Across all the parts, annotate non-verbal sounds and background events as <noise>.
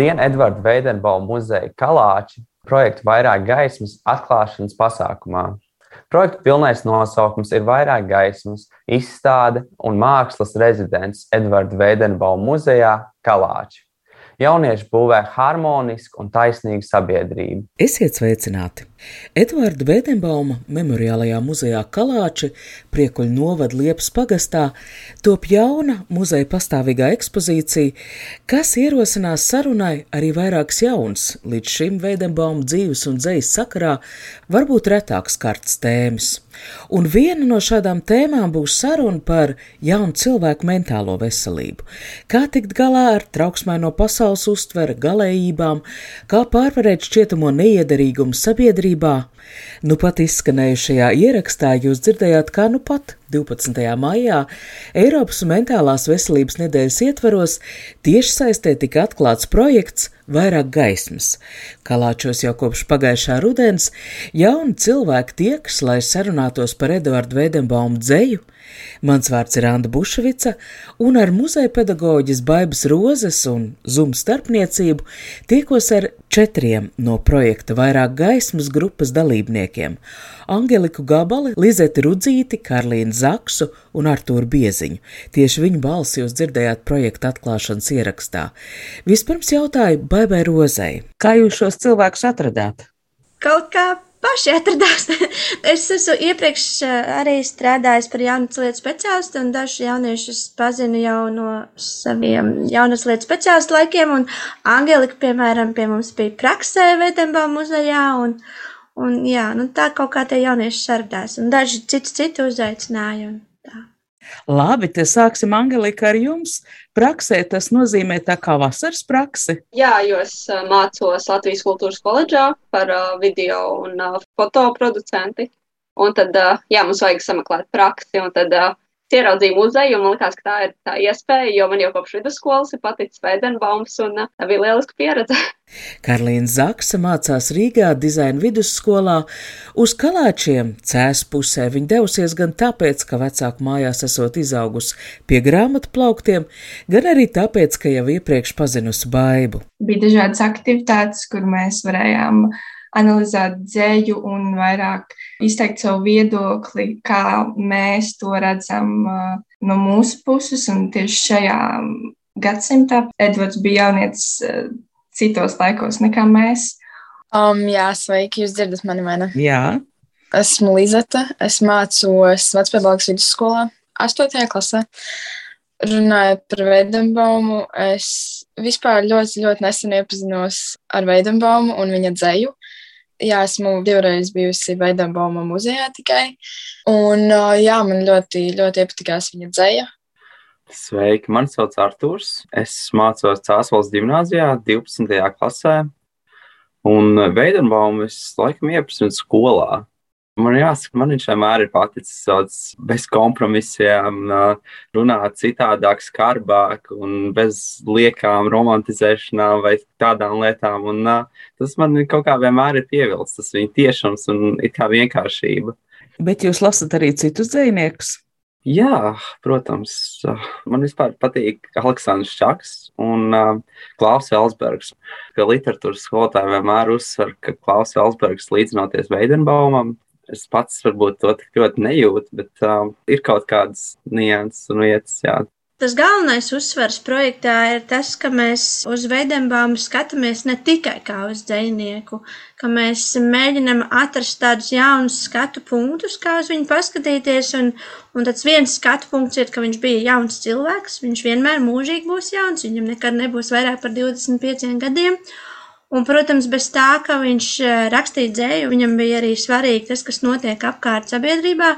Labdien, Edvards Veidenbaum muzeja Kalāči projekta Vairāk gaismas atklāšanas pasākumā. Projekta pilnais nosaukums ir Vairāk gaismas izstāde un mākslas rezidents Edvards Veidenbaum muzejā Kalāči. Jaunieši būvē harmonisku un taisnīgu sabiedrību. Esiet sveicināti! Edvarda Vēdenbauma memoriālajā muzejā Kalāči, Priekuļu novada Liepas pagastā, top jauna muzeja pastāvīgā ekspozīcija, kas ierosinās sarunai arī vairākas jaunas, līdz šim Vēdenbauma dzīves un dzejas sakarā varbūt retāks kartas tēmas. Un viena no šādām tēmām būs saruna par jaunu cilvēku mentālo veselību. Kā tikt galā ar trauksmaino pasaules uztveri, galējībām, kā pārvarēt šķietamo neiederīgumu sabiedrībā. Nu pat izskanējušajā ierakstā jūs dzirdējāt, kā nu pat 12. maijā Eiropas mentālās veselības nedēļas ietvaros tieši saistē tika atklāts projekts Vairāk gaismas. Kalāčos jau kopš pagājušā rudens jauni cilvēki tiekas, lai sarunātos par Eduardu Veidenbaumu dzēju. Mans vārds ir Anna Bušvica, un ar muzeja pedagoģis Baibas Rozes un Zum starpniecību tikos ar četriem no projekta Vairāk gaismas grupas dalībniekiem - Angeliku Gabali, Lizeti Rudzīti, Karlīnu Zaksu un Artūru Bieziņu. Tieši viņu balsi jūs dzirdējāt projekta atklāšanas ierakstā. Vispirms jautāju Baibai Rozei, kā jūs šos cilvēkus atradāt? Kaut kā paši atradās. <laughs> es esmu iepriekš eh, arī strādājis par jaunas lietu speciālistu, un dažus jauniešus pazinu jau no saviem jaunas lietu speciālistu laikiem. Un Angelika, piemēram, pie mums bija praksē Vēdenbā muzejā, un, un jā, nu tā kaut kā tie jaunieši saradās, un daži citu citu uzaicināja. Un. Labi, te sāksim Angelika ar jums. Praksē tas nozīmē tā kā vasaras praksi. Jā, jo es mācos Latvijas kultūras koledžā par video un fotoproducenti. Un tad, jā, mums vajag sameklēt praksi, un tad ieraudzīju muzeju, un man likās, ka tā ir tā iespēja, jo man jau kopš vidusskolas ir paticis Vēdenbaums, un uh, tā bija lieliska pieredze. <laughs> Karlīna Zaksa mācās Rīgā dizaina vidusskolā. Uz kalāčiem cēs pusē viņa devusies gan tāpēc, ka vecāku mājās esot izaugusi pie grāmatu plauktiem, gan arī tāpēc, ka jau iepriekš pazinusi baibu. Bija dažādas aktivitātes, kur mēs varējām analizēt dzēju un vairāk izteikt savu viedokli, kā mēs to redzam uh, no mūsu puses. Un tieši šajā gadsimtā Edvards bija jaunietis uh, citos laikos nekā mēs. Um, jā, sveiki, jūs dzirdat mani, vai ne? Jā, Esmu Lizeta, es mācos Vecpēdāgas vidusskolā, 8. klasē. Runājot par Veidenbaumu, es vispār ļoti, ļoti nesen iepazinos ar Veidenbaumu un viņa dzēju. Jā, esmu divreiz bijusi Veidenbauma muzejā tikai. Un jā, man ļoti, ļoti iepatikās viņa dzēja. Sveiki, mani sauc Artūrs. Es mācos Cēlons gimnājā, 12. klasē. Un Veidenbaumu es laikam iepazinu skolā. Man jāsaka, man viņš vienmēr ir paticis tāds bez kompromisiem, runāt citādāk, skarbāk un bez liekām romantizēšanām vai tādām lietām. Un, tas man kaut kā vienmēr ir pievilcis, tas viņa tiešums un it kā vienkāršība. bet jūs lasat arī citus dzīvniekus. Jā, protams, man vispār patīk Aleksandrs Čaks un Klaus Elsbergs. Ka literatūras skolotāji vienmēr uzsver, ka Klaus Elsbergs līdzinoties Veidenbaumam. Es pats varbūt to tik ļoti nejūtu, bet uh, ir kaut kādas nianses un vietas, jā. Tas galvenais uzsvars projektā ir tas, ka mēs uz Veidenbaumu skatāmies ne tikai kā uz dzinieku, ka mēs mēģinam atrast tādus jaunus skatu punktus, kā uz viņu paskatīties. Un, un tāds viens skatu punkts ir, ka viņš bija jauns cilvēks. Viņš vienmēr mūžīgi būs jauns, viņam nekad nebūs vairāk par 25 gadiem. Un, protams, bez tā, ka viņš eh, rakstīja dzēju, viņam bija arī svarīgi tas, kas notiek apkārt sabiedrībā.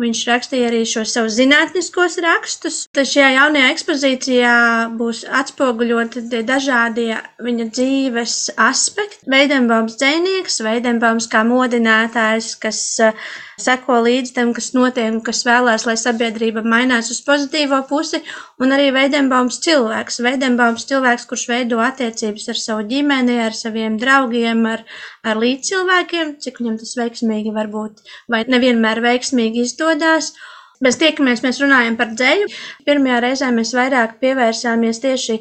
Viņš rakstīja arī šos savus zinātniskos rakstus. Tad šajā jaunajā ekspozīcijā būs atspoguļoti dažādie viņa dzīves aspekti. Veidenbaums dzēnieks, Veidenbaums kā modinātājs, kas uh, seko līdz tam, kas notiek kas vēlās, lai sabiedrība mainās uz pozitīvo pusi, un arī Veidenbaums cilvēks. Veidenbaums cilvēks, kurš veido attiecības ar savu ģimeni, ar saviem draugiem, ar, ar līdzcilvēkiem, cik viņam tas veiksmīgi var būt, vai nevienmēr veiksmīgi izdodas. Mēs tiekamies, mēs runājam par dzēju. Pirmajā reizē mēs vairāk pievērsāmies tieši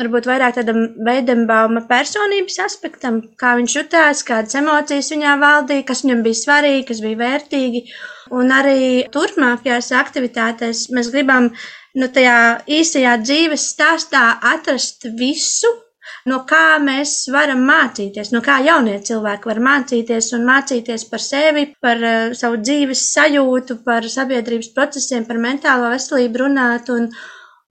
varbūt vairāk tādam Veidenbauma personības aspektam, kā viņš jutās, kādas emocijas viņā valdīja, kas viņam bija svarīgi, kas bija vērtīgi. Un arī turpmākajās aktivitātēs mēs gribam nu, tajā īsajā dzīves stāstā atrast visu, no kā mēs varam mācīties, no kā jaunie cilvēki var mācīties un mācīties par sevi, par uh, savu dzīves sajūtu, par sabiedrības procesiem, par mentālo veselību runāt. Un,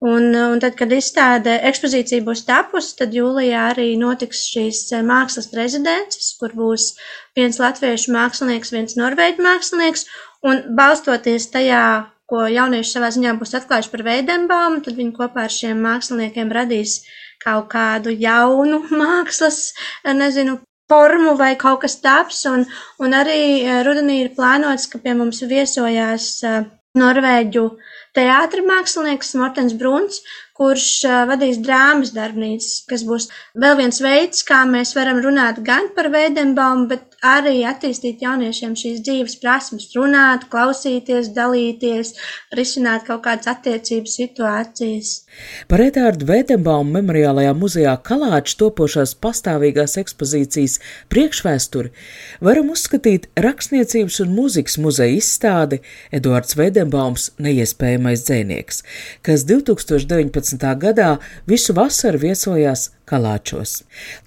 un, un tad, kad izstāde ekspozīcija būs tapusi, tad jūlijā arī notiks šīs eh, mākslas rezidences, kur būs viens latviešu mākslinieks, viens norvēģu mākslinieks, un balstoties tajā, ko jaunieši savā ziņā būs atklājuši par Veidenbaumu, tad viņi kopā ar šiem māksliniekiem radīs kaut kādu jaunu <laughs> mākslas, nezinu, formu vai kaut kas taps. Un, un arī eh, rudenī ir plānots, ka pie mums viesojās eh, Norvēģu teātris mākslinieks Mortens Bruns, kurš vadīs drāmas darbnīcas, kas būs vēl viens veids, kā mēs varam runāt gan par Veidenbaumu, bet arī attīstīt jauniešiem šīs dzīves prasmes, runāt, klausīties, dalīties, risināt kaut kādas attiecības situācijas. Par Edārdu Veidenbaumu memoriālajā muzejā Kalāča topošās pastāvīgās ekspozīcijas priekšvēsturi varam uzskatīt rakstniecības un mūzikas muzeja izstādi Eduards Veidenbaums neiespējamais dzēnieks, kas 2019. gadā visu vasaru viesojās Kalāčos.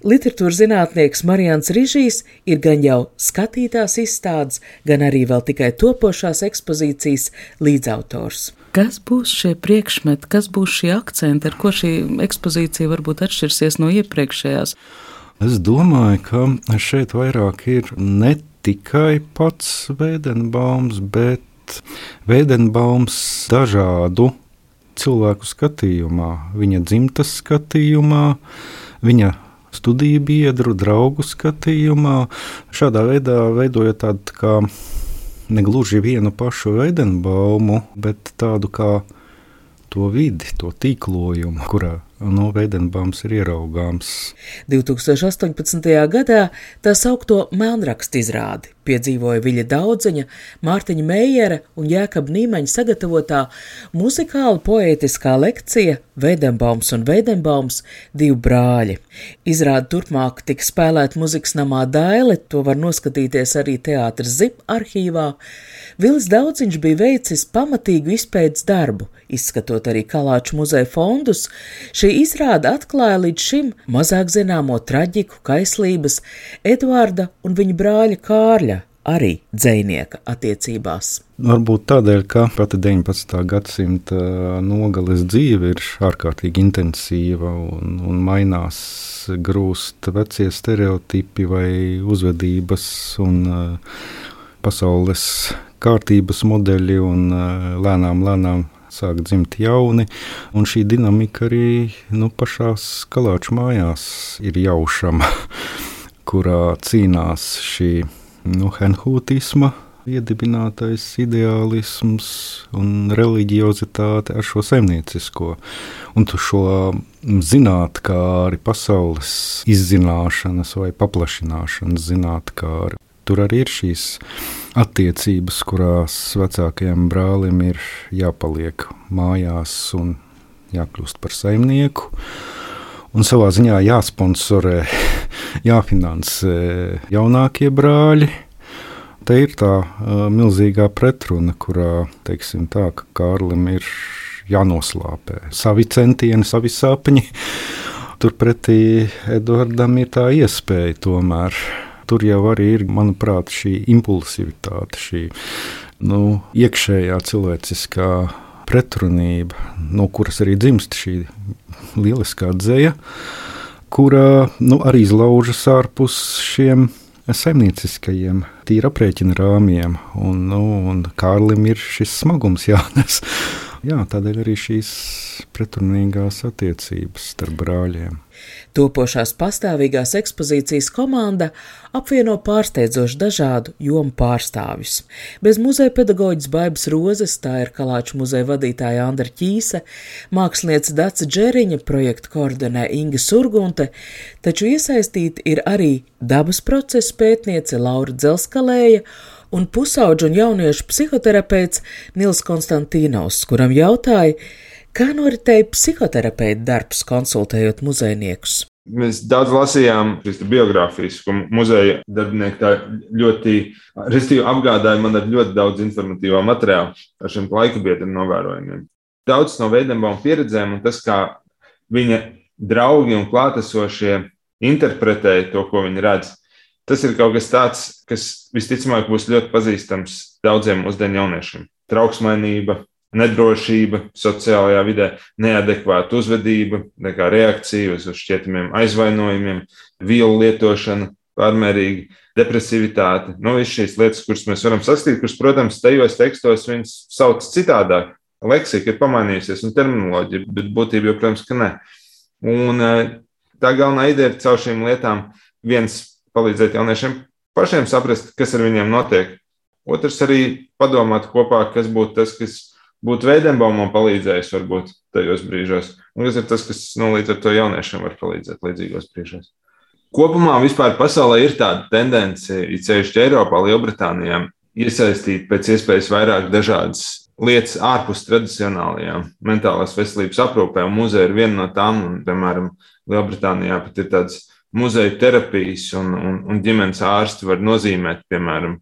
Literatūras zinātnieks Marijans Rižīs ir gan jau skatītās izstādes, gan arī vēl tikai topošās ekspozīcijas līdzautors. Kas būs šie priekšmeti, kas būs šie akcenti, ar ko šī ekspozīcija varbūt atšķirsies no iepriekšējās? Es domāju, ka šeit vairāk ir ne tikai pats Veidenbaums, bet Veidenbaums dažādu cilvēku skatījumā, viņa dzimtas skatījumā, viņa studiju biedru, draugu skatījumā. Šādā veidā veidojot tādu kā ne gluži vienu pašu veidenbaumu, bet tādu kā to vidi, to tīklojumu, kurā no Veidenbaums ir ieraugāms. 2018. gadā tā saukto melnrakstu izrādi piedzīvoja Viļa Daudzeņa, Mārtiņa Meijera un Jēkab Nīmeņa sagatavotā muzikāla poētiskā lekcija Veidenbaums un Veidenbaums divi brāļi. Izrāda turpmāk tiks spēlēt muzikas namā Daile, to var noskatīties arī teātras zip arhīvā. Vils Daudziņš bija veicis pamatīgu izpētes darbu, izskatot arī Kalāču muzeja fondus. Šī izrāda atklāja līdz šim mazāk zināmo traģiku, kaislības Eduarda un viņa brāļa Kārļa arī dzinieka attiecībās. Varbūt tādēļ, ka pati 19. gadsimta nogales dzīve ir ārkārtīgi intensīva un, un mainās, grūst vecie stereotipi vai uzvedības un uh, pasaules kārtības modeļi, un uh, lēnām, lēnām sāk dzimt jauni. Un šī dinamika arī nu, pašā skalāču mājās ir jaušama, <laughs> kurā cīnās šī nu, henhūtisma iedibinātais ideālisms un reliģiozitāte ar šo zemniecisko. Un tu šo zinātnākāri, pasaules izzināšanas vai paplašināšanas zinātnākāri. Tur arī ir šīs attiecības, kurās vecākajam brālim ir jāpaliek mājās un jākļūst par saimnieku. Un savā ziņā jāsponsorē jāfinansē jaunākie brāļi. Te ir tā uh, milzīgā pretruna, kurā teiksim, tā, ka Kārlim ir jānoslāpē savi centieni, savi sapņi. Turpretī Edvardam ir tā iespēja tomēr. Tur jau arī ir, manuprāt, šī impulsivitāte, šī nu, iekšējā cilvēciskā pretrunība, no kuras arī dzimst šī lieliskā dzēja kurā nu, arī izlaužas ārpus šiem saimnieciskajiem, tīra aprēķina rāmjiem. Un, nu, un Kārlim ir šis smagums jānes. <laughs> Jā, tādēļ arī šīs pretrunīgās attiecības starp brāļiem. Topošās pastāvīgās ekspozīcijas komanda apvieno pārsteidzoši dažādu jomu pārstāvjus. Bez muzeja pedagoģis Baibas Rozes, tā ir Kalāču muzeja vadītāja Andra Ķīse, mākslinieca Daca Džeriņa, projektu koordinē Inga Surgunte, taču iesaistīti ir arī dabas procesu pētniece Laura Dzelskalēja un pusauģu un jauniešu psihoterapeits Nils Konstantīnos, kuram jautāja, kā noritēja psihoterapeita darbs, konsultējot muzejniekus. Mēs daudz lasījām šīs biogrāfijas, ko muzeja darbinieki tā ļoti apgādāja man ar ļoti daudz informatīvā materiāla ar šiem laika biedriem novērojumiem. Daudz no veidojuma pieredzēm un tas, kā viņa draugi un klātesošie interpretēja to, ko viņi redz, Tas ir kaut kas tāds, kas visticamāk būs ļoti pazīstams daudziem mūsdienu jauniešiem. Trauksmainība, nedrošība sociālajā vidē, neadekvāta uzvedība, reakcija uz šķietamiem aizvainojumiem, vielu lietošana, pārmērīga depresivitāte. Nu, visas šīs lietas, kuras mēs varam saskatīt, kuras, protams, tajos tekstos viņas sauc citādāk. Leksika ir pamainījusies un terminoloģija, bet būtība jau, protams, ka ne. Un eh, tā galvenā ideja ir caur šīm lietām viens palīdzēt jauniešiem pašiem saprast, kas ar viņiem notiek. Otrs arī padomāt kopā, kas būtu tas, kas būtu Veidenbaumam palīdzējis varbūt tajos brīžos, un kas ir tas, kas nu, līdz ar to jauniešiem var palīdzēt līdzīgos brīžos. Kopumā vispār pasaulē ir tāda tendence, it sevišķi Eiropā, Lielbritānijā, iesaistīt pēc iespējas vairāk dažādas lietas ārpus tradicionālajām mentālās veselības aprūpē, un muzeja ir viena no tām, un, piemēram, Lielbritānijā pat ir tādas muzeja terapijas un, un, un ģimenes ārsti var nozīmēt, piemēram,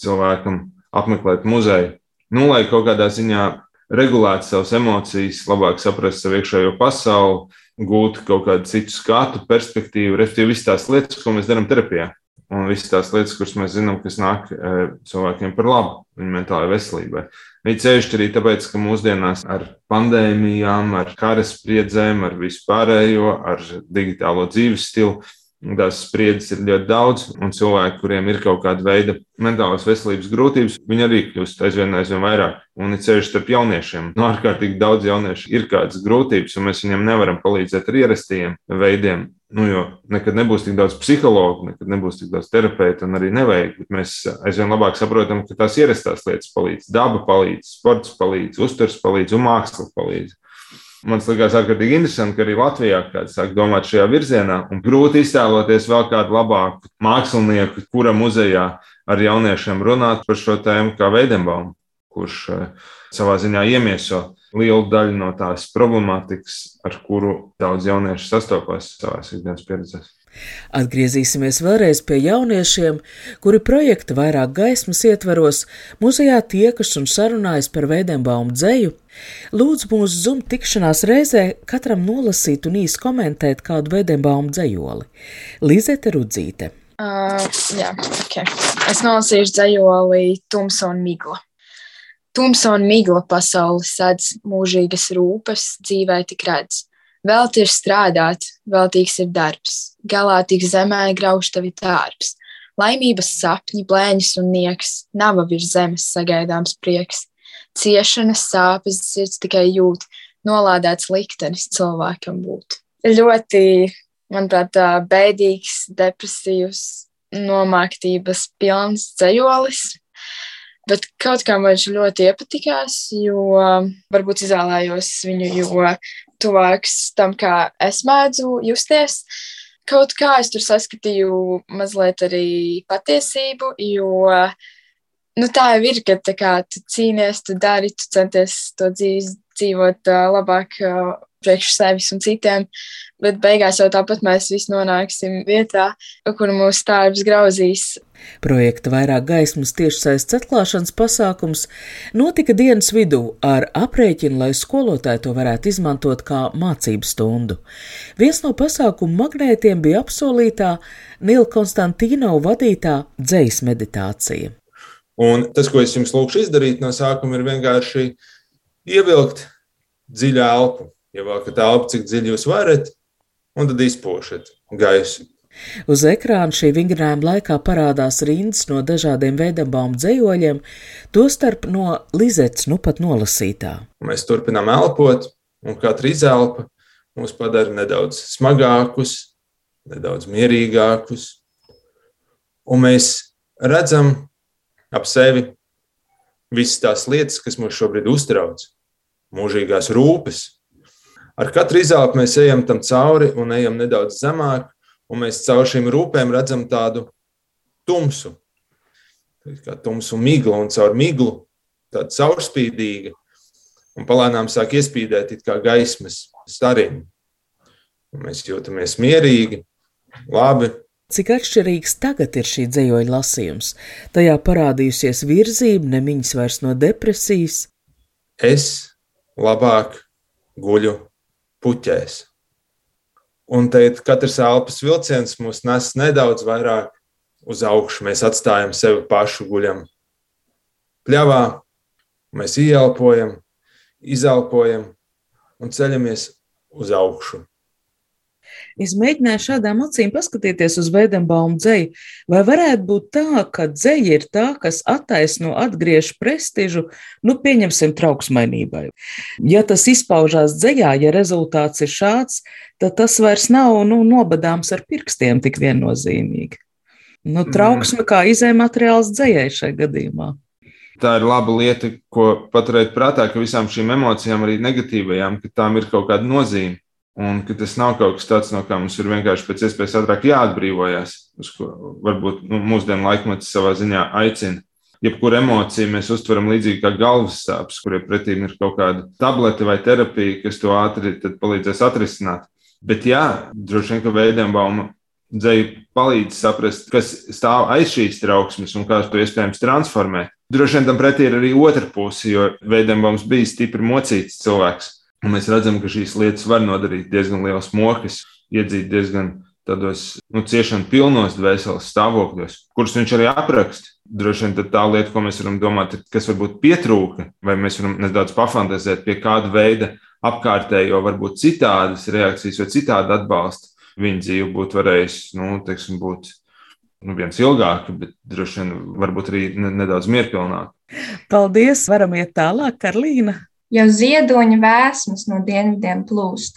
cilvēkam apmeklēt muzeju, nu, lai kaut kādā ziņā regulētu savas emocijas, labāk saprastu savu iekšējo pasauli, gūtu kaut kādu citu skatu, perspektīvu, respektīvi visas tās lietas, ko mēs darām terapijā. Un visas tās lietas, kuras mēs zinām, kas nāk e, cilvēkiem par labu, viņu mentālajai veselībai. Viņa ceļš arī tāpēc, ka mūsdienās ar pandēmijām, ar karaspriedzēm, ar vispārējo, ar digitālo dzīves stilu, tās spriedzes ir ļoti daudz, un cilvēki, kuriem ir kaut kāda veida mentālās veselības grūtības, viņi arī kļūst aizvien, aizvien vairāk. Un ir ceļš starp jauniešiem. No nu, ārkārtīgi daudz jauniešu ir kādas grūtības, un mēs viņiem nevaram palīdzēt ar ierastajiem veidiem. Nu, jo nekad nebūs tik daudz psihologu, nekad nebūs tik daudz terapeitu, un arī nevajag. Bet mēs aizvien labāk saprotam, ka tās ierastās lietas palīdz. Daba palīdz, sports palīdz, uzturs palīdz un māksla palīdz. Man liekas, ārkārtīgi interesanti, ka arī Latvijā kāds sāk domāt šajā virzienā. Un grūti iztēloties vēl kādu labāku mākslinieku, kura muzejā ar jauniešiem runāt par šo tēmu, kā Veidenbaum, kurš eh, savā ziņā iemieso lielu daļu no tās problemātikas, ar kuru daudz jauniešu sastopas savā ikdienas pieredzē. Atgriezīsimies vēlreiz pie jauniešiem, kuri projekta vairāk gaismas ietveros muzejā tiekas un sarunājas par Veidenbaumu dzēju. Lūdzu mūsu zum tikšanās reizē katram nolasīt un īsi komentēt kādu Veidenbaumu dzējoli. Lizete Rudzīte. Uh, jā, ok. Es nolasīšu dzējoli Tumsa un Migla. Tumsa un migla pasauli sedz mūžīgas rūpes, dzīvē tik redz. Vēl ir strādāt, veltīgs ir darbs, galā tik zemē grauž tavi tārps. Laimības sapņi, blēņas un nieks, nava virs zemes sagaidāms prieks. Ciešanas sāpes sirds tikai jūt, nolādēts liktenis cilvēkam būt. Ļoti, manuprāt, bēdīgs, depresīvs, nomāktības pilns ceļolis. Bet kaut kā man viņš ļoti iepatikās, jo varbūt izvēlējos viņu, jo tuvāks tam, kā es mēdzu justies. Kaut kā es tur saskatīju mazliet arī patiesību, jo nu, tā jau ir, ka kā, tu cīnies, tu dari, tu centies to dzīvi, dzīvot uh, labāk uh, priekš sevis un citiem, bet beigās jau tāpat mēs visi nonāksim vietā, kur mūsu tārps grauzīs. Projekta vairāk gaismas tiešsaistes atklāšanas pasākums notika dienas vidū ar aprēķinu, lai skolotāji to varētu izmantot kā mācību stundu. Viens no pasākumu magnētiem bija apsolītā Nila Konstantīnova vadītā dzējas meditācija. Un tas, ko es jums lūkšu izdarīt no sākuma, ir vienkārši ievilkt dziļu elpu. Ievelkat elpu, cik dziļi jūs varat, un tad izpūšat gaisu Uz ekrāna šī vingrinājuma laikā parādās rindas no dažādiem veidabaumu dzējoļiem, tostarp no Lizetes nu pat nolasītā. Mēs turpinām elpot, un katra izelpa mūs padara nedaudz smagākus, nedaudz mierīgākus, un mēs redzam ap sevi visas tās lietas, kas mūs šobrīd uztrauc, mūžīgās rūpes. Ar katru izelpu mēs ejam tam cauri un ejam nedaudz zemāk, un mēs caur šīm rūpēm redzam tādu tumsu, kā tumsu miglu, un caur miglu tāda caurspīdīga, un palēnām sāk iespīdēt kā gaismas stariņi. Un mēs jūtamies mierīgi, labi. Cik atšķirīgs tagad ir šī dzējoļa lasījums? Tajā parādījusies virzība, nemiņas vairs no depresijas. Es labāk guļu puķēs. Un tad katrs elpas vilciens mūs nes nedaudz vairāk uz augšu. Mēs atstājam sevi pašu guļam pļavā, mēs ieelpojam, izelpojam un ceļamies uz augšu. Es mēģināju šādām acīm paskatīties uz Vēdenbaumu dzēju. Vai varētu būt tā, ka dzēja ir tā, kas attaisno, atgriež prestižu, nu, pieņemsim, trauksmainībai? Ja tas izpaužās dzējā, ja rezultāts ir šāds, tad tas vairs nav nu, nobadāms ar pirkstiem tik viennozīmīgi. Nu, trauksme kā izējumateriāls dzējai šajā gadījumā tā ir laba lieta, ko paturēt prātā, ka visām šīm emocijām, arī negatīvajām, ka tām ir kaut kāda nozīme. Un ka tas nav kaut kas tāds, no kā mums ir vienkārši pēc iespējas ātrāk jāatbrīvojas, uz ko varbūt nu, mūsdienu laikmets savā ziņā aicina. Jebkuru emociju mēs uztveram līdzīgi kā galvas sāpes, kuriem pretī ir kaut kāda tablete vai terapija, kas to ātri palīdzēs atrisināt. Bet jā, droši vien, ka Veidenbauma dzēja palīdz saprast, kas stāv aiz šīs trauksmes un kā to iespējams transformēt. Droši vien tam pretī ir arī otra puse, jo Veidenbaums bija stipri mocīts cilvēks Un mēs redzam, ka šīs lietas var nodarīt diezgan liels mokas, iedzīt diezgan tādos nu, ciešanu pilnos dvēseles stāvokļos, kurus viņš arī apraksta. Droši vien tā lieta, ko mēs varam domāt, kas varbūt pietrūka, vai mēs varam nedaudz pafantazēt pie kāda veida apkārtējo, varbūt citādas reakcijas vai citādi atbalsta. Viņa dzīve būtu varējusi, nu, teiksim, būt nu, viens ilgāk, bet droši vien varbūt arī nedaudz mierpilnāk. Paldies! Varam iet tālāk, Karlīna! Jau ziedoņa vēsmas no dienvidiem plūst,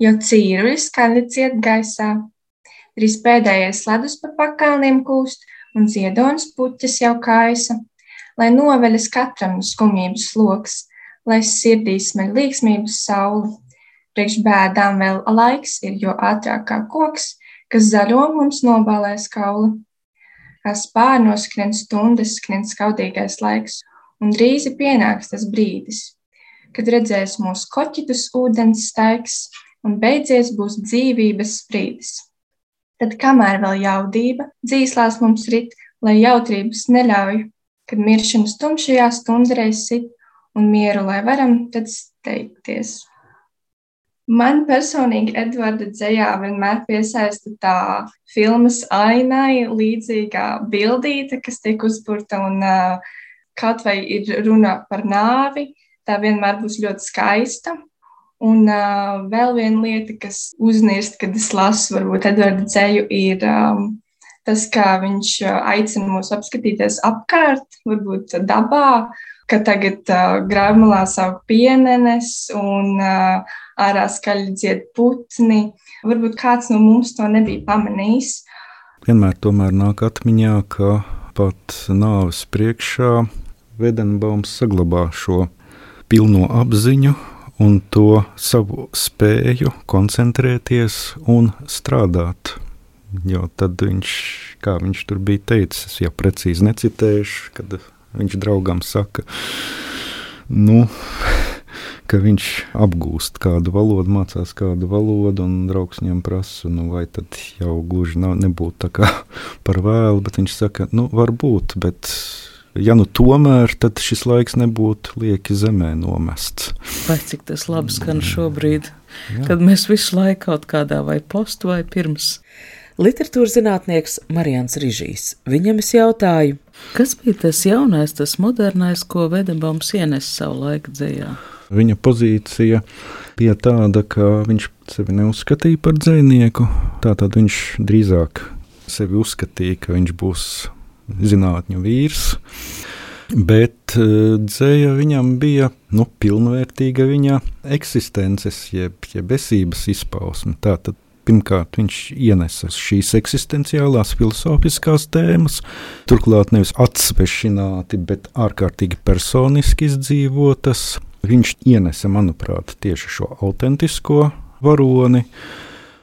jau cīruļi skaļi ciet gaisā. Drīz pēdējais ledus pa pakalniem kūst, un ziedonis puķis jau kaisa. Lai noveļas katram skumības sloks, lai sirdīs smeļ līksmības sauli. Priekš bēdām vēl laiks ir, jo ātrāk kā koks, kas zaļo mums nobalēs kauli. Kā spārnos skrien stundas, skrien skaudīgais laiks, un drīzi pienāks tas brīdis, kad redzēs mūsu koķitus ūdens staigs un beidzies būs dzīvības sprīdis. Tad, kamēr vēl jaudība dzīslās mums rit, lai jautrības neļauj, kad miršanas tumšajā stundreiz sit un mieru, lai varam tad steigties. Man personīgi Edvarda dzējā vienmēr piesaista tā filmas ainai līdzīgā bildīte, kas tiek uzpurta un uh, kaut vai ir runa par nāvi, tā vienmēr būs ļoti skaista. Un uh, vēl viena lieta, kas uznīst, kad es lasu, varbūt Edvards Ceļu, ir um, tas, kā viņš aicina mūs apskatīties apkārt, varbūt dabā, ka tagad uh, grāmatā savu pienenes un uh, ārā skaļi dzied putni. Varbūt kāds no mums to nebija pamanījis. Vienmēr tomēr nāk atmiņā, ka pat nāves priekšā Vedenbaums saglabā šo pilno apziņu un to savu spēju koncentrēties un strādāt. Jo tad viņš, kā viņš tur bija teicis, ja precīzi necitējuši, kad viņš draugam saka, nu, <laughs> ka viņš apgūst kādu valodu, mācās kādu valodu, un draugs viņam prasa, nu, vai tad jau gluži nav, nebūtu tā kā <laughs> par vēlu, bet viņš saka, nu, varbūt, bet ja nu tomēr, tad šis laiks nebūtu lieki zemē nomests. Vai cik tas labi skan šobrīd, Jā. kad mēs visu laiku kaut kādā vai postu vai pirms. Literatūras zinātnieks Marijans Rīžīs. Viņam es jautāju, kas bija tas jaunais, tas modernais, ko Vedenbaums ienes savu laiku dzējā? Viņa pozīcija bija tāda, ka viņš sevi neuzskatīja par dzinieku. Tātad viņš drīzāk sevi uzskatīja, ka viņš būs zinātņu vīrs. Bet uh, dzēja viņam bija nu, pilnvērtīga viņa eksistences, jeb, jeb esības izpausme. Tātad Pirmkārt, viņš ienesa šīs eksistenciālās filozofiskās tēmas, turklāt nevis atsvešināti, bet ārkārtīgi personiski izdzīvotas. Viņš ienesa, manuprāt, tieši šo autentisko varoni.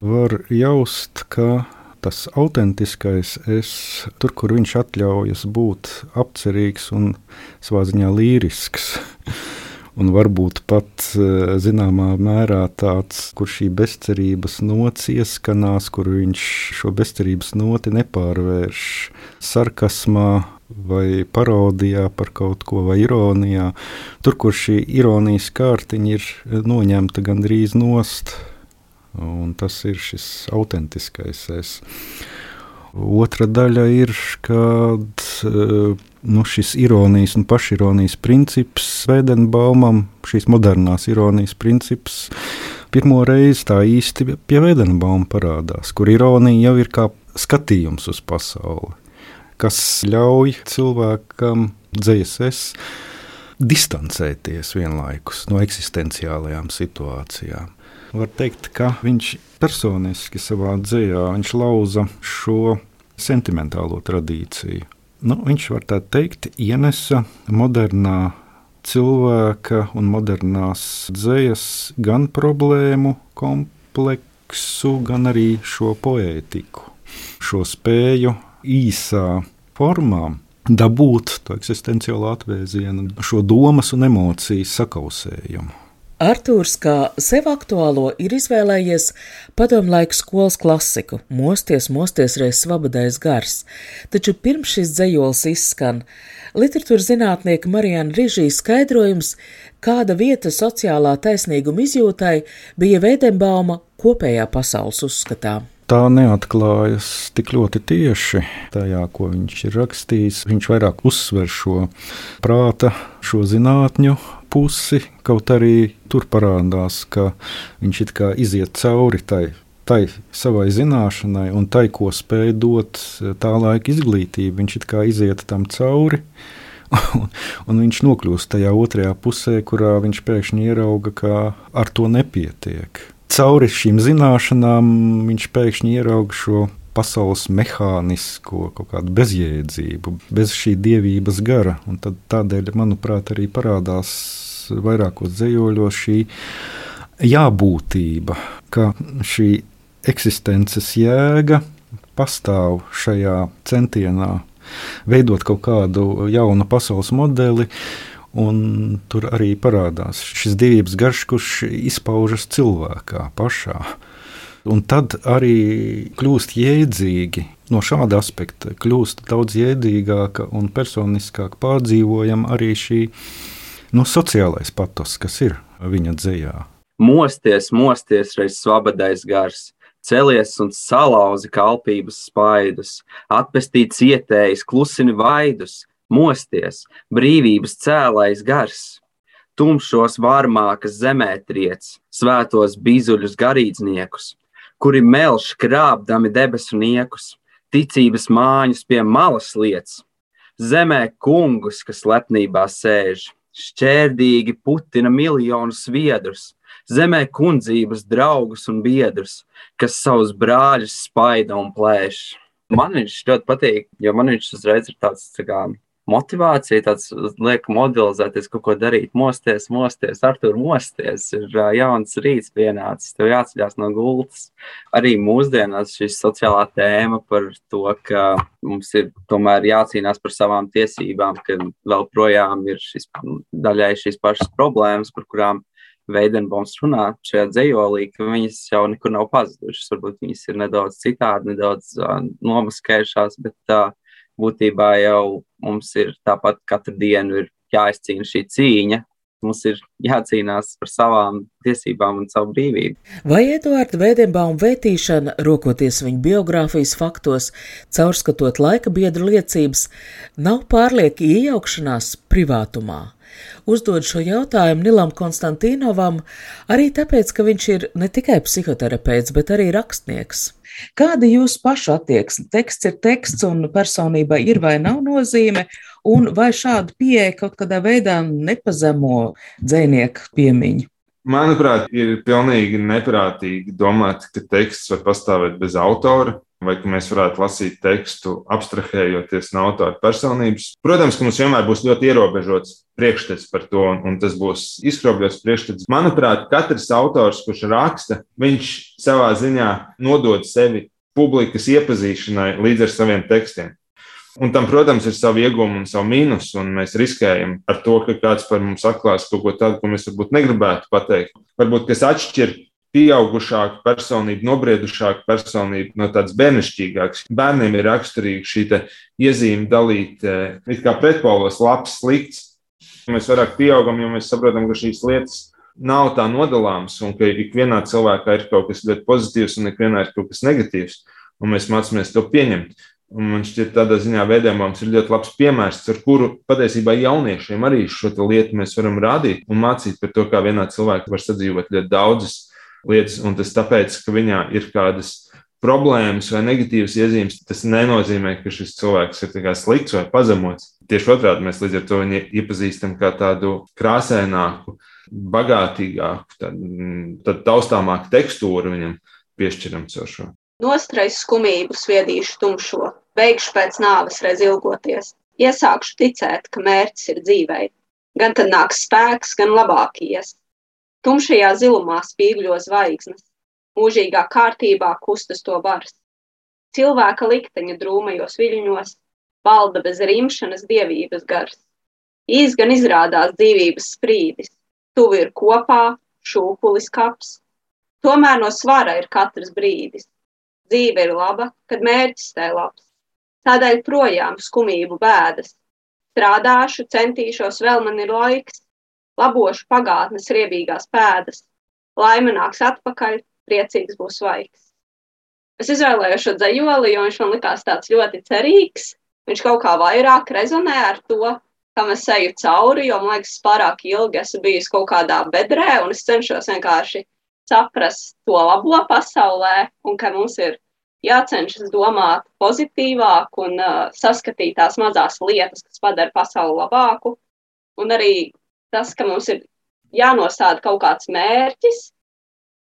Var jaust, ka tas autentiskais es, tur, kur viņš atļaujas būt apcerīgs un savā ziņā līrisks <laughs> un varbūt pat eh, zināmā mērā tāds, kur šī bezcerības nots ieskanās, kur viņš šo bezcerības noti nepārvērš sarkasmā. Vai parodijā par kaut ko, vai ironijā. Tur, kur šī ironijas kārtiņa ir noņemta gandrīz nost, un tas ir šis autentiskais es. Otra daļa ir, kad uh, nu, šis ironijas un pašironijas princips Vēdenbaumam, šīs modernās ironijas princips, pirmo reizi tā īsti pie Vēdenbauma parādās, kur ironija jau ir kā skatījums uz pasauli, kas ļauj cilvēkam dzēsēs distancēties vienlaikus no eksistenciālajām situācijām. Var teikt, ka viņš personiski savā dzējā lauza šo sentimentālo tradīciju nu, viņš var tā teikt, ienesa modernā cilvēka un modernās dzējas gan problēmu kompleksu, gan arī šo poētiku, šo spēju īsā formā dabūt to eksistenciālo atvēzienu, šo domas un emociju sakausējumu. Artūrs kā sev aktuālo ir izvēlējies padomlaiku skolas klasiku. Mosties, mosties reiz svabadais gars, taču pirms šis dzējols izskan, literatūras zinātnieka Marijana Rižī skaidrojums, kāda vieta sociālā taisnīguma izjūtai bija Veidenbauma kopējā pasaules uzskatā tā neatklājas tik ļoti tieši tajā, ko viņš ir rakstījis. Viņš vairāk uzsver šo prāta, šo zinātņu pusi, kaut arī tur parādās, ka viņš it kā iziet cauri tai, tai savai zināšanai un tai, ko spēja dot tā laika izglītība. Viņš it kā iziet tam cauri. <laughs> Un, un viņš nokļūst tajā otrajā pusē, kurā viņš pēkšņi ierauga, ka ar to nepietiek. Cauri šīm zināšanām viņš pēkšņi ierauga šo pasaules mehānisko, kaut kādu bezjēdzību, bez šī dievības gara. Un tādēļ, manuprāt, arī parādās vairākos dzējoļos šī jābūtība, ka šī eksistences jēga pastāv šajā centienā veidot kaut kādu jaunu pasaules modeli. Un tur arī parādās šis dievības garš, kurš izpaužas cilvēkā pašā. Un tad arī kļūst jēdzīgi. No šāda aspekta kļūst daudz jēdzīgāka un personiskāk pārdzīvojama arī šī nu, sociālais patos, kas ir viņa dzējā. Mosties, mosties, reiz svabadais gars, celies un salauzi kalpības spaidus, atpestīt cietējis, klusini vaidus, mosties, brīvības cēlais gars tumšos vārmākas zemē triec, svētos bizuļus garīdzniekus, kuri melš krāpdami debesu niekus, ticības māņus pie malas liec, zemē kungus, kas lepnībā sēž, šķērdīgi putina miljonus viedrus, zemē kundzības draugus un biedrus, kas savus brāļus spaida un plēš. Man viņš ļoti patīk, jo man viņš uzreiz ir tāds tā kā, motivācija, tāds liek modelizēties, kaut ko darīt, mosties, mosties, ar tur mosties. Ir jauns rīts pienācis, tev jāceļās no gultas. Arī mūsdienās šī sociālā tēma par to, ka mums ir tomēr jācīnās par savām tiesībām, ka vēl projām ir šis, daļai šīs pašas problēmas, par kurām Veidenbaums runā šajā dzējolī, ka viņas jau nekur nav pazudušas. Varbūt viņas ir nedaudz citādi, nedaudz uh, nomaskējušās, bet uh, būtībā jau mums ir tāpat katru dienu jāizcīna šī cīņa. Mums ir jācīnās par savām tiesībām un savu brīvību. Vai Eduarda Vēdenbauma vētīšana, rokoties viņa biogrāfijas faktos, caurskatot laika biedru liecības, nav pārlieka iejaukšanās privātumā? Uzdod šo jautājumu Nilam Konstantīnovam arī tāpēc, ka viņš ir ne tikai psihoterapeits, bet arī rakstnieks. Kāda ir jūsu paša attieksme? Teksts ir teksts, un personībai ir vai nav nozīme, un vai šāda pieeja kaut kādā veidā nepazemo dzinieku piemiņu? Manuprāt, ir pilnīgi neprātīgi domāt, ka teksts var pastāvēt bez autora, vai ka mēs varētu lasīt tekstu, abstrahējoties no autora personības. Protams, ka mums vienmēr būs ļoti ierobežots priekšstats par to, un tas būs izkropļots priekšstats. Manuprāt, katrs autors, kurš raksta, viņš savā ziņā nodod sevi publikas iepazīšanai līdz ar saviem tekstiem. Un tam, protams, ir savi iegūmi un savi mīnus, un mēs riskējam ar to, ka kāds par mums atklās kaut ko tādu, ko mēs varbūt negribētu pateikt. Varbūt kas atšķir pieaugušāku personību, nobriedušāku personību no tādas bērnišķīgākas. Bērniem ir raksturīga šī iezīme dalīt, it kā pretpolos, labs, slikts. Mēs vairāk pieaugam, jo mēs saprotam, ka šīs lietas nav tā nodalāmas, un ka ikvienā cilvēkā ir kaut kas ļoti pozitīvs un ikvienā ir kaut kas negatīvs, un mēs mācāmies to pieņemt. Un man šķiet, tādā ziņā veidojums ir ļoti labs piemērs, ar kuru patiesībā jauniešiem arī šo lietu mēs varam rādīt un mācīt par to, kā vienā cilvēkā var sadzīvot ļoti daudzas lietas. Un tas tāpēc, ka viņā ir kādas problēmas vai negatīvas iezīmes, tas nenozīmē, ka šis cilvēks ir slikts vai pazemots. Tieši otrādi mēs līdz ar to viņu iepazīstam kā tādu krāsaināku, bagātīgāku, tādu taustāmāku tekstūru viņam piešķiram caur šo. Nostrais skumību sviedīšu tumšo, beigšu pēc nāves reiz ilgoties. Iesākšu ticēt, ka mērķis ir dzīvei. Gan tad nāks spēks, gan labāk ies. Tumšajā zilumā spīgļo zvaigznes, mūžīgā kārtībā kustas to bars. Cilvēka likteņa drūmajos viļņos valda bez rimšanas dievības gars. Īs gan izrādās dzīvības sprīdis, tuvi ir kopā, šūpulis kaps. Tomēr no svara ir katrs brīdis, Dzīve ir laba, kad mērķis tai labs. Tādēļ projām skumību bēdas. Strādāšu, centīšos, vēl man ir laiks, labošu pagātnes riebīgās pēdas. Laime nāks atpakaļ, priecīgs būs svaigs. Es izvēlējos šo dzējoli, jo viņš man likās tāds ļoti cerīgs. Viņš kaut kā vairāk rezonē ar to, kam es eju cauri, jo man liekas, pārāk ilgi esmu bijis kaut kādā bedrē, un es cenšos vienkārši saprast to labo pasaulē un ka mums ir jācenšas domāt pozitīvāk un uh, saskatīt tās mazās lietas, kas padara pasauli labāku. Un arī tas, ka mums ir jānosāda kaut kāds mērķis,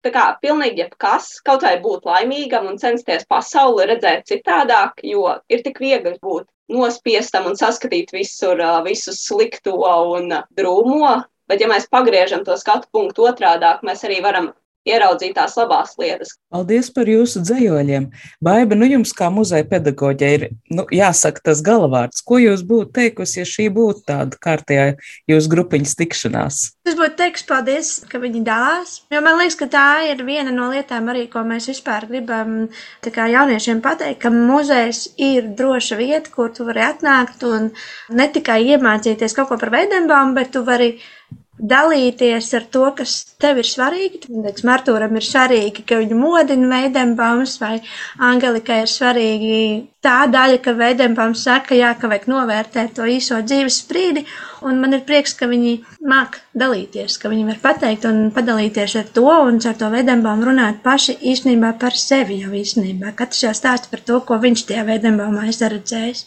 tā kā pilnīgi jebkas, kaut vai būt laimīgam un censties pasauli redzēt citādāk, jo ir tik viegli būt nospiestam un saskatīt visur visu slikto un drūmo. Bet, ja mēs pagriežam to skatu punktu otrādāk, mēs arī varam ieraudzīt tās labās lietas. Paldies par jūsu dzējoļiem. Baiba, nu jums kā muzeja pedagoģa ir nu, jāsaka tas galvārds. Ko jūs būtu teikusi, ja šī būtu tāda kārtējā jūsu grupiņas tikšanās? Es būtu teiks paldies, ka viņi dalās, jo man liekas, ka tā ir viena no lietām arī, ko mēs vispār gribam jauniešiem pateikt, ka muzejs ir droša vieta, kur tu vari atnākt un ne tikai iemācīties kaut ko par veidembām, bet tu vari dalīties ar to, kas tev ir svarīgi. Teiksim, Artūram ir svarīgi, ka viņu modina veidembams, vai Angelikai ir svarīgi tā daļa, ka veidembams saka, jā, ka vajag novērtēt to īso dzīves sprīdi, un man ir prieks, ka viņi māk dalīties, ka viņi var pateikt un padalīties ar to, un ar to veidembām runāt paši īstenībā par sevi jau īstenībā. Katrs jau stāsta par to, ko viņš tajā veidembāmā ir redzējis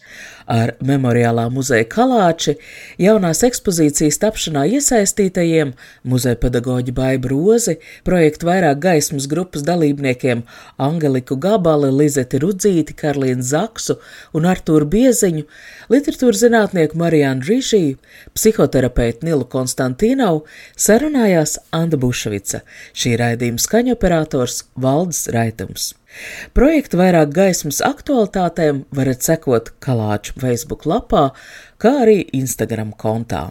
ar memoriālā muzeja kalāči, jaunās ekspozīcijas tapšanā iesaistītajiem muzeja pedagoģi Baiba Rozi, projektu vairāk gaismas grupas dalībniekiem Angeliku Gabali, Lizeti Rudzīti, Karlīnu Zaksu un Artūru Bieziņu, literatūras zinātnieku Marijānu Rīšiju, psihoterapeitu Nilu Konstantīnovu, sarunājās Anda Bušvica, šī raidījuma skaņoperators Valdis Raitums. Projektu vairāk gaismas aktualitātēm varat sekot Kalāču Facebook lapā, kā arī Instagram kontā.